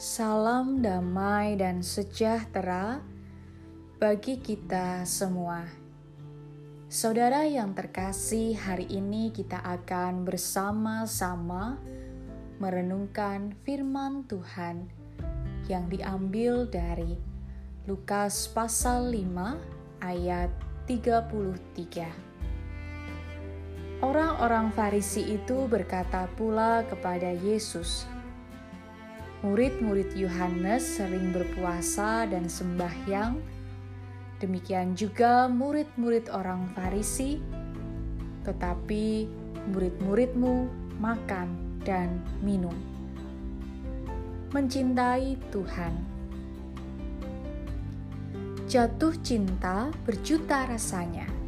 Salam damai dan sejahtera bagi kita semua. Saudara yang terkasih, hari ini kita akan bersama-sama merenungkan firman Tuhan yang diambil dari Lukas pasal 5 ayat 33. Orang-orang Farisi itu berkata pula kepada Yesus, "Murid-murid Yohanes sering berpuasa dan sembahyang, demikian juga murid-murid orang Farisi, tetapi murid-muridmu makan dan minum." Mencintai Tuhan, jatuh cinta berjuta rasanya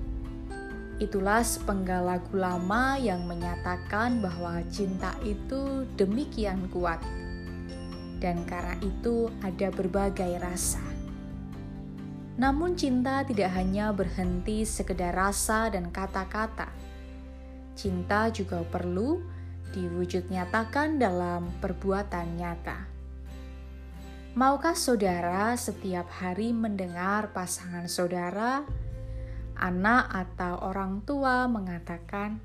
Itulah sepenggal lagu lama yang menyatakan bahwa cinta itu demikian kuat. Dan karena itu ada berbagai rasa. Namun cinta tidak hanya berhenti sekedar rasa dan kata-kata. Cinta juga perlu diwujud nyatakan dalam perbuatan nyata. Maukah saudara setiap hari mendengar pasangan saudara anak atau orang tua mengatakan,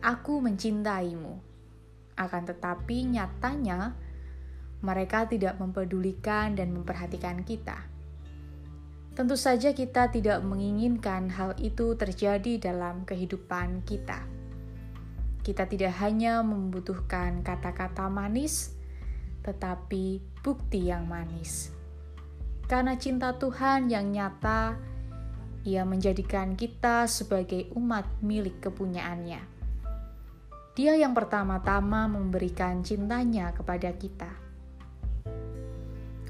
"Aku mencintaimu." Akan tetapi, nyatanya mereka tidak mempedulikan dan memperhatikan kita. Tentu saja, kita tidak menginginkan hal itu terjadi dalam kehidupan kita. Kita tidak hanya membutuhkan kata-kata manis, tetapi bukti yang manis. Karena cinta Tuhan yang nyata ia menjadikan kita sebagai umat milik kepunyaannya. Dia yang pertama-tama memberikan cintanya kepada kita.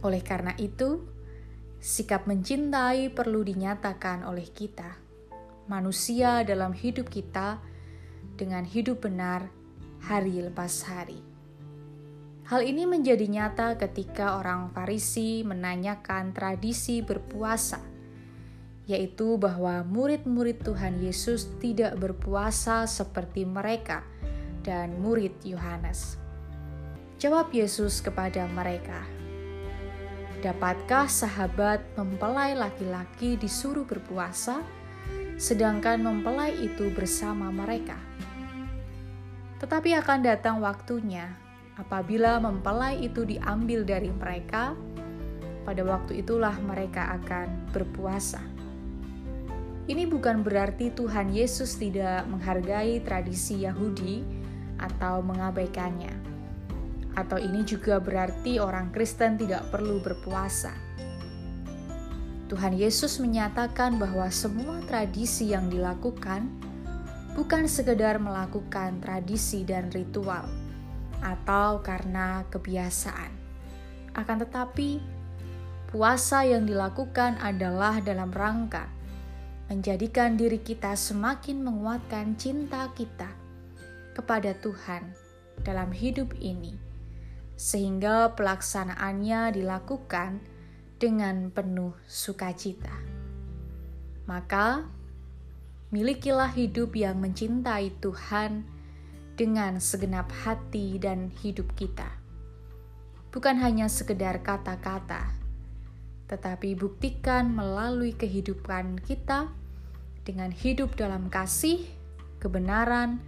Oleh karena itu, sikap mencintai perlu dinyatakan oleh kita, manusia dalam hidup kita, dengan hidup benar hari lepas hari. Hal ini menjadi nyata ketika orang Farisi menanyakan tradisi berpuasa yaitu bahwa murid-murid Tuhan Yesus tidak berpuasa seperti mereka dan murid Yohanes. Jawab Yesus kepada mereka, "Dapatkah sahabat mempelai laki-laki disuruh berpuasa, sedangkan mempelai itu bersama mereka? Tetapi akan datang waktunya apabila mempelai itu diambil dari mereka." pada waktu itulah mereka akan berpuasa. Ini bukan berarti Tuhan Yesus tidak menghargai tradisi Yahudi atau mengabaikannya. Atau ini juga berarti orang Kristen tidak perlu berpuasa. Tuhan Yesus menyatakan bahwa semua tradisi yang dilakukan bukan sekedar melakukan tradisi dan ritual atau karena kebiasaan. Akan tetapi, puasa yang dilakukan adalah dalam rangka menjadikan diri kita semakin menguatkan cinta kita kepada Tuhan dalam hidup ini, sehingga pelaksanaannya dilakukan dengan penuh sukacita. Maka, milikilah hidup yang mencintai Tuhan dengan segenap hati dan hidup kita. Bukan hanya sekedar kata-kata, tetapi buktikan melalui kehidupan kita dengan hidup dalam kasih, kebenaran,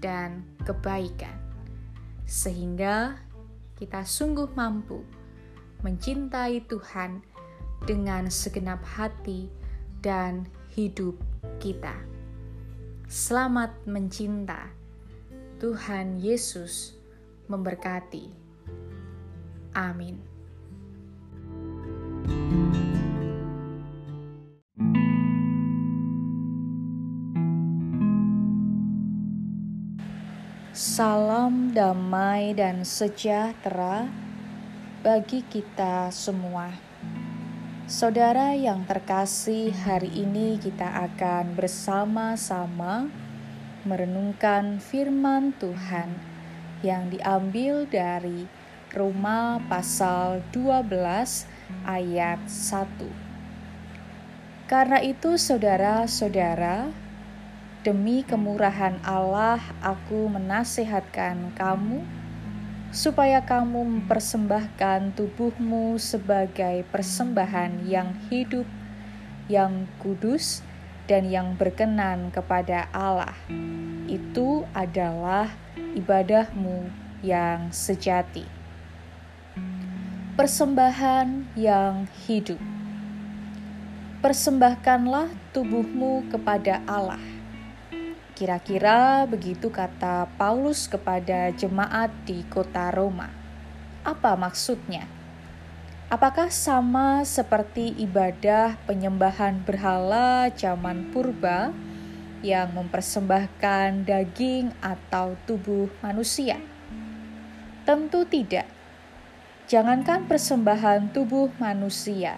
dan kebaikan, sehingga kita sungguh mampu mencintai Tuhan dengan segenap hati dan hidup kita. Selamat mencinta, Tuhan Yesus memberkati. Amin. Salam damai dan sejahtera bagi kita semua. Saudara yang terkasih, hari ini kita akan bersama-sama merenungkan firman Tuhan yang diambil dari Roma pasal 12 ayat 1. Karena itu saudara-saudara, Demi kemurahan Allah, aku menasehatkan kamu, supaya kamu mempersembahkan tubuhmu sebagai persembahan yang hidup, yang kudus, dan yang berkenan kepada Allah. Itu adalah ibadahmu yang sejati. Persembahan yang hidup. Persembahkanlah tubuhmu kepada Allah Kira-kira begitu kata Paulus kepada jemaat di kota Roma. Apa maksudnya? Apakah sama seperti ibadah penyembahan berhala zaman purba yang mempersembahkan daging atau tubuh manusia? Tentu tidak. Jangankan persembahan tubuh manusia,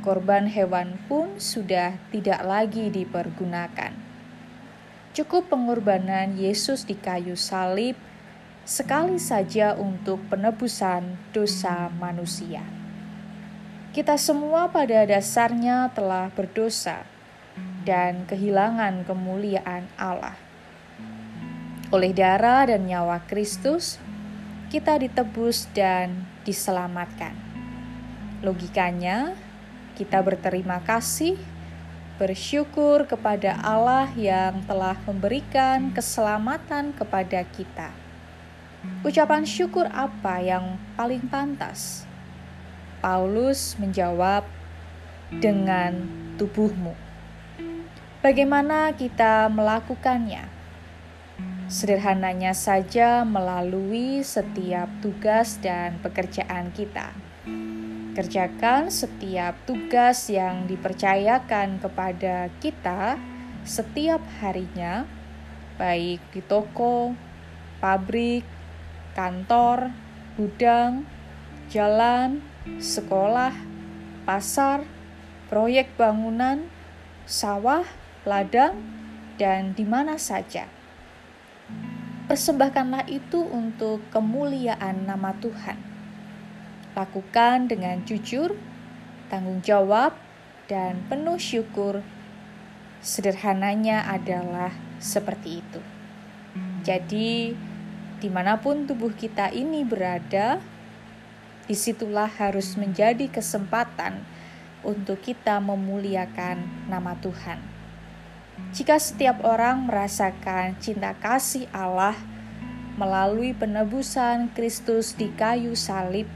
korban hewan pun sudah tidak lagi dipergunakan Cukup pengorbanan Yesus di kayu salib sekali saja untuk penebusan dosa manusia. Kita semua pada dasarnya telah berdosa dan kehilangan kemuliaan Allah. Oleh darah dan nyawa Kristus, kita ditebus dan diselamatkan. Logikanya, kita berterima kasih bersyukur kepada Allah yang telah memberikan keselamatan kepada kita. Ucapan syukur apa yang paling pantas? Paulus menjawab dengan tubuhmu. Bagaimana kita melakukannya? Sederhananya saja melalui setiap tugas dan pekerjaan kita Kerjakan setiap tugas yang dipercayakan kepada kita setiap harinya, baik di toko, pabrik, kantor, gudang, jalan, sekolah, pasar, proyek bangunan, sawah, ladang, dan di mana saja. Persembahkanlah itu untuk kemuliaan nama Tuhan Lakukan dengan jujur, tanggung jawab, dan penuh syukur. Sederhananya adalah seperti itu. Jadi, di mana pun tubuh kita ini berada, di situlah harus menjadi kesempatan untuk kita memuliakan nama Tuhan. Jika setiap orang merasakan cinta kasih Allah melalui penebusan Kristus di kayu salib,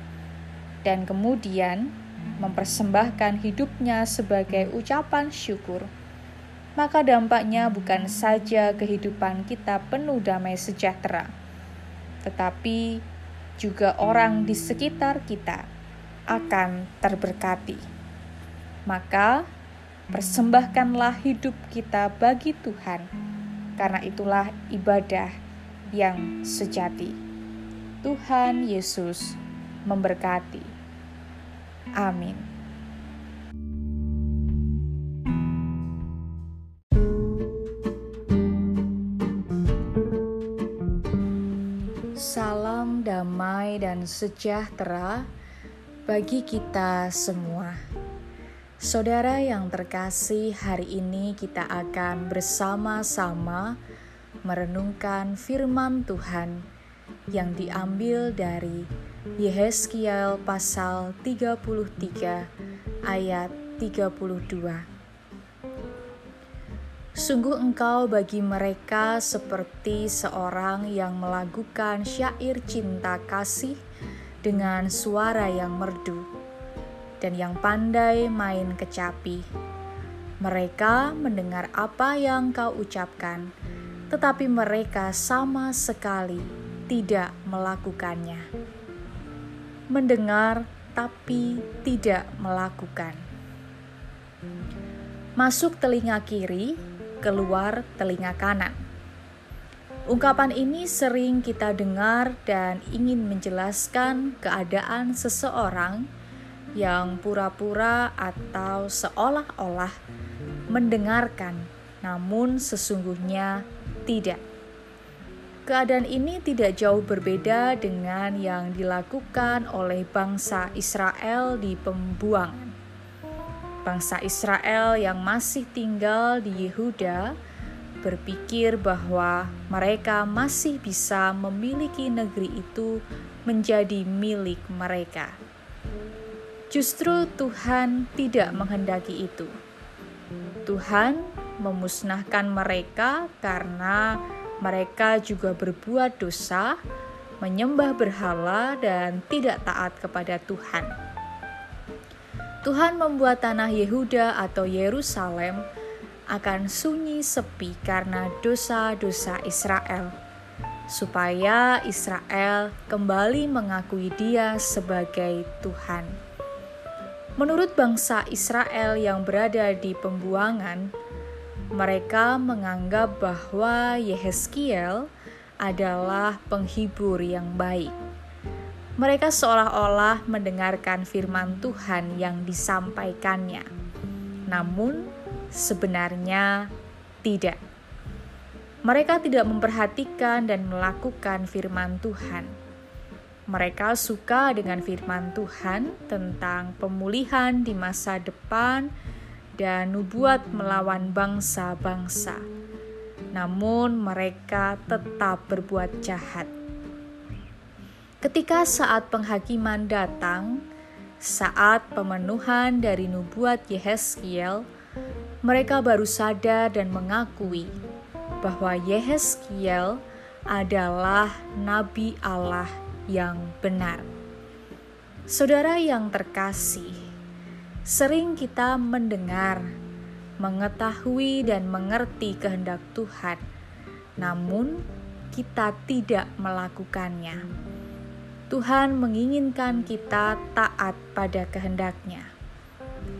dan kemudian mempersembahkan hidupnya sebagai ucapan syukur, maka dampaknya bukan saja kehidupan kita penuh damai sejahtera, tetapi juga orang di sekitar kita akan terberkati. Maka, persembahkanlah hidup kita bagi Tuhan, karena itulah ibadah yang sejati. Tuhan Yesus memberkati. Amin. Salam damai dan sejahtera bagi kita semua. Saudara yang terkasih, hari ini kita akan bersama-sama merenungkan firman Tuhan yang diambil dari Yehezkiel pasal 33 ayat 32 Sungguh engkau bagi mereka seperti seorang yang melakukan syair cinta kasih dengan suara yang merdu dan yang pandai main kecapi. Mereka mendengar apa yang kau ucapkan, tetapi mereka sama sekali tidak melakukannya mendengar tapi tidak melakukan. Masuk telinga kiri, keluar telinga kanan. Ungkapan ini sering kita dengar dan ingin menjelaskan keadaan seseorang yang pura-pura atau seolah-olah mendengarkan, namun sesungguhnya tidak. Keadaan ini tidak jauh berbeda dengan yang dilakukan oleh bangsa Israel di pembuangan. Bangsa Israel yang masih tinggal di Yehuda berpikir bahwa mereka masih bisa memiliki negeri itu menjadi milik mereka. Justru Tuhan tidak menghendaki itu. Tuhan memusnahkan mereka karena mereka juga berbuat dosa, menyembah berhala, dan tidak taat kepada Tuhan. Tuhan membuat tanah Yehuda atau Yerusalem akan sunyi sepi karena dosa-dosa Israel, supaya Israel kembali mengakui Dia sebagai Tuhan. Menurut bangsa Israel yang berada di pembuangan, mereka menganggap bahwa Yehezkiel adalah penghibur yang baik. Mereka seolah-olah mendengarkan firman Tuhan yang disampaikannya, namun sebenarnya tidak. Mereka tidak memperhatikan dan melakukan firman Tuhan. Mereka suka dengan firman Tuhan tentang pemulihan di masa depan dan nubuat melawan bangsa-bangsa. Namun mereka tetap berbuat jahat. Ketika saat penghakiman datang, saat pemenuhan dari nubuat Yehezkiel, mereka baru sadar dan mengakui bahwa Yehezkiel adalah nabi Allah yang benar. Saudara yang terkasih, Sering kita mendengar, mengetahui, dan mengerti kehendak Tuhan, namun kita tidak melakukannya. Tuhan menginginkan kita taat pada kehendaknya.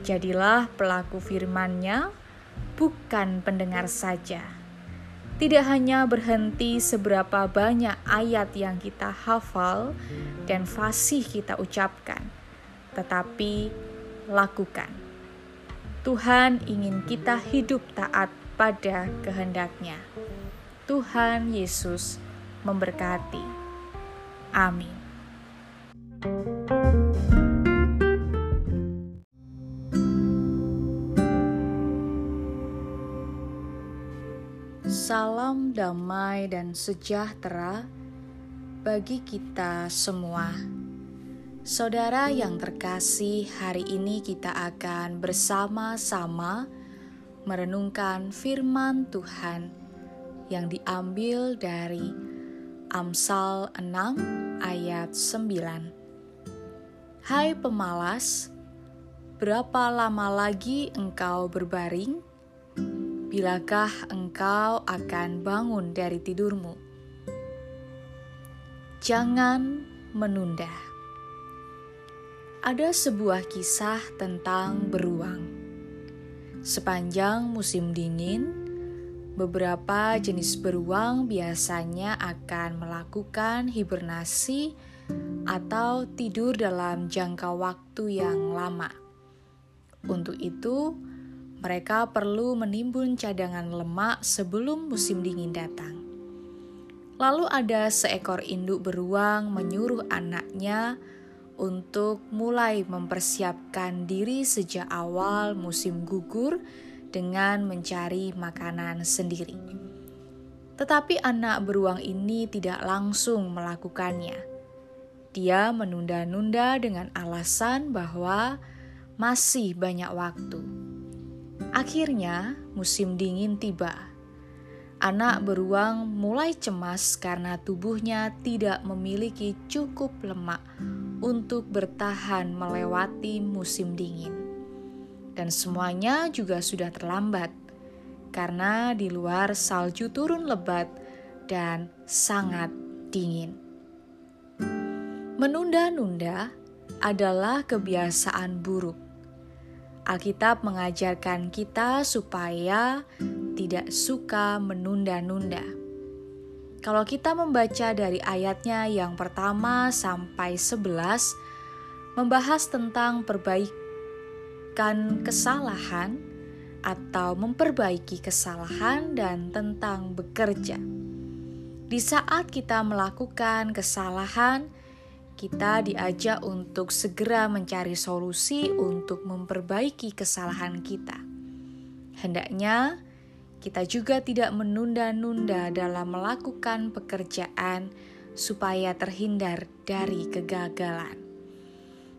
Jadilah pelaku firman-Nya, bukan pendengar saja. Tidak hanya berhenti seberapa banyak ayat yang kita hafal dan fasih kita ucapkan, tetapi lakukan. Tuhan ingin kita hidup taat pada kehendaknya. Tuhan Yesus memberkati. Amin. Salam damai dan sejahtera bagi kita semua. Saudara yang terkasih, hari ini kita akan bersama-sama merenungkan firman Tuhan yang diambil dari Amsal 6 ayat 9. Hai pemalas, berapa lama lagi engkau berbaring? Bilakah engkau akan bangun dari tidurmu? Jangan menunda ada sebuah kisah tentang beruang. Sepanjang musim dingin, beberapa jenis beruang biasanya akan melakukan hibernasi atau tidur dalam jangka waktu yang lama. Untuk itu, mereka perlu menimbun cadangan lemak sebelum musim dingin datang. Lalu ada seekor induk beruang menyuruh anaknya untuk mulai mempersiapkan diri sejak awal musim gugur dengan mencari makanan sendiri. Tetapi anak beruang ini tidak langsung melakukannya. Dia menunda-nunda dengan alasan bahwa masih banyak waktu. Akhirnya, musim dingin tiba Anak beruang mulai cemas karena tubuhnya tidak memiliki cukup lemak untuk bertahan melewati musim dingin. Dan semuanya juga sudah terlambat karena di luar salju turun lebat dan sangat dingin. Menunda-nunda adalah kebiasaan buruk. Alkitab mengajarkan kita supaya tidak suka menunda-nunda. Kalau kita membaca dari ayatnya yang pertama sampai sebelas, membahas tentang perbaikan kesalahan atau memperbaiki kesalahan dan tentang bekerja. Di saat kita melakukan kesalahan, kita diajak untuk segera mencari solusi untuk memperbaiki kesalahan kita. Hendaknya kita juga tidak menunda-nunda dalam melakukan pekerjaan supaya terhindar dari kegagalan.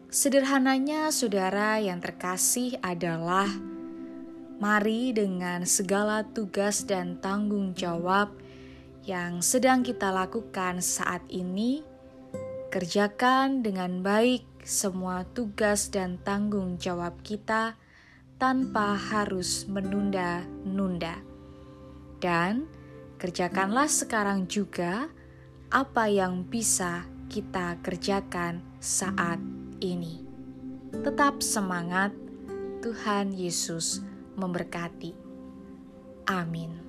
Sederhananya, saudara yang terkasih adalah mari dengan segala tugas dan tanggung jawab yang sedang kita lakukan saat ini, kerjakan dengan baik semua tugas dan tanggung jawab kita tanpa harus menunda-nunda. Dan kerjakanlah sekarang juga apa yang bisa kita kerjakan saat ini. Tetap semangat, Tuhan Yesus memberkati. Amin.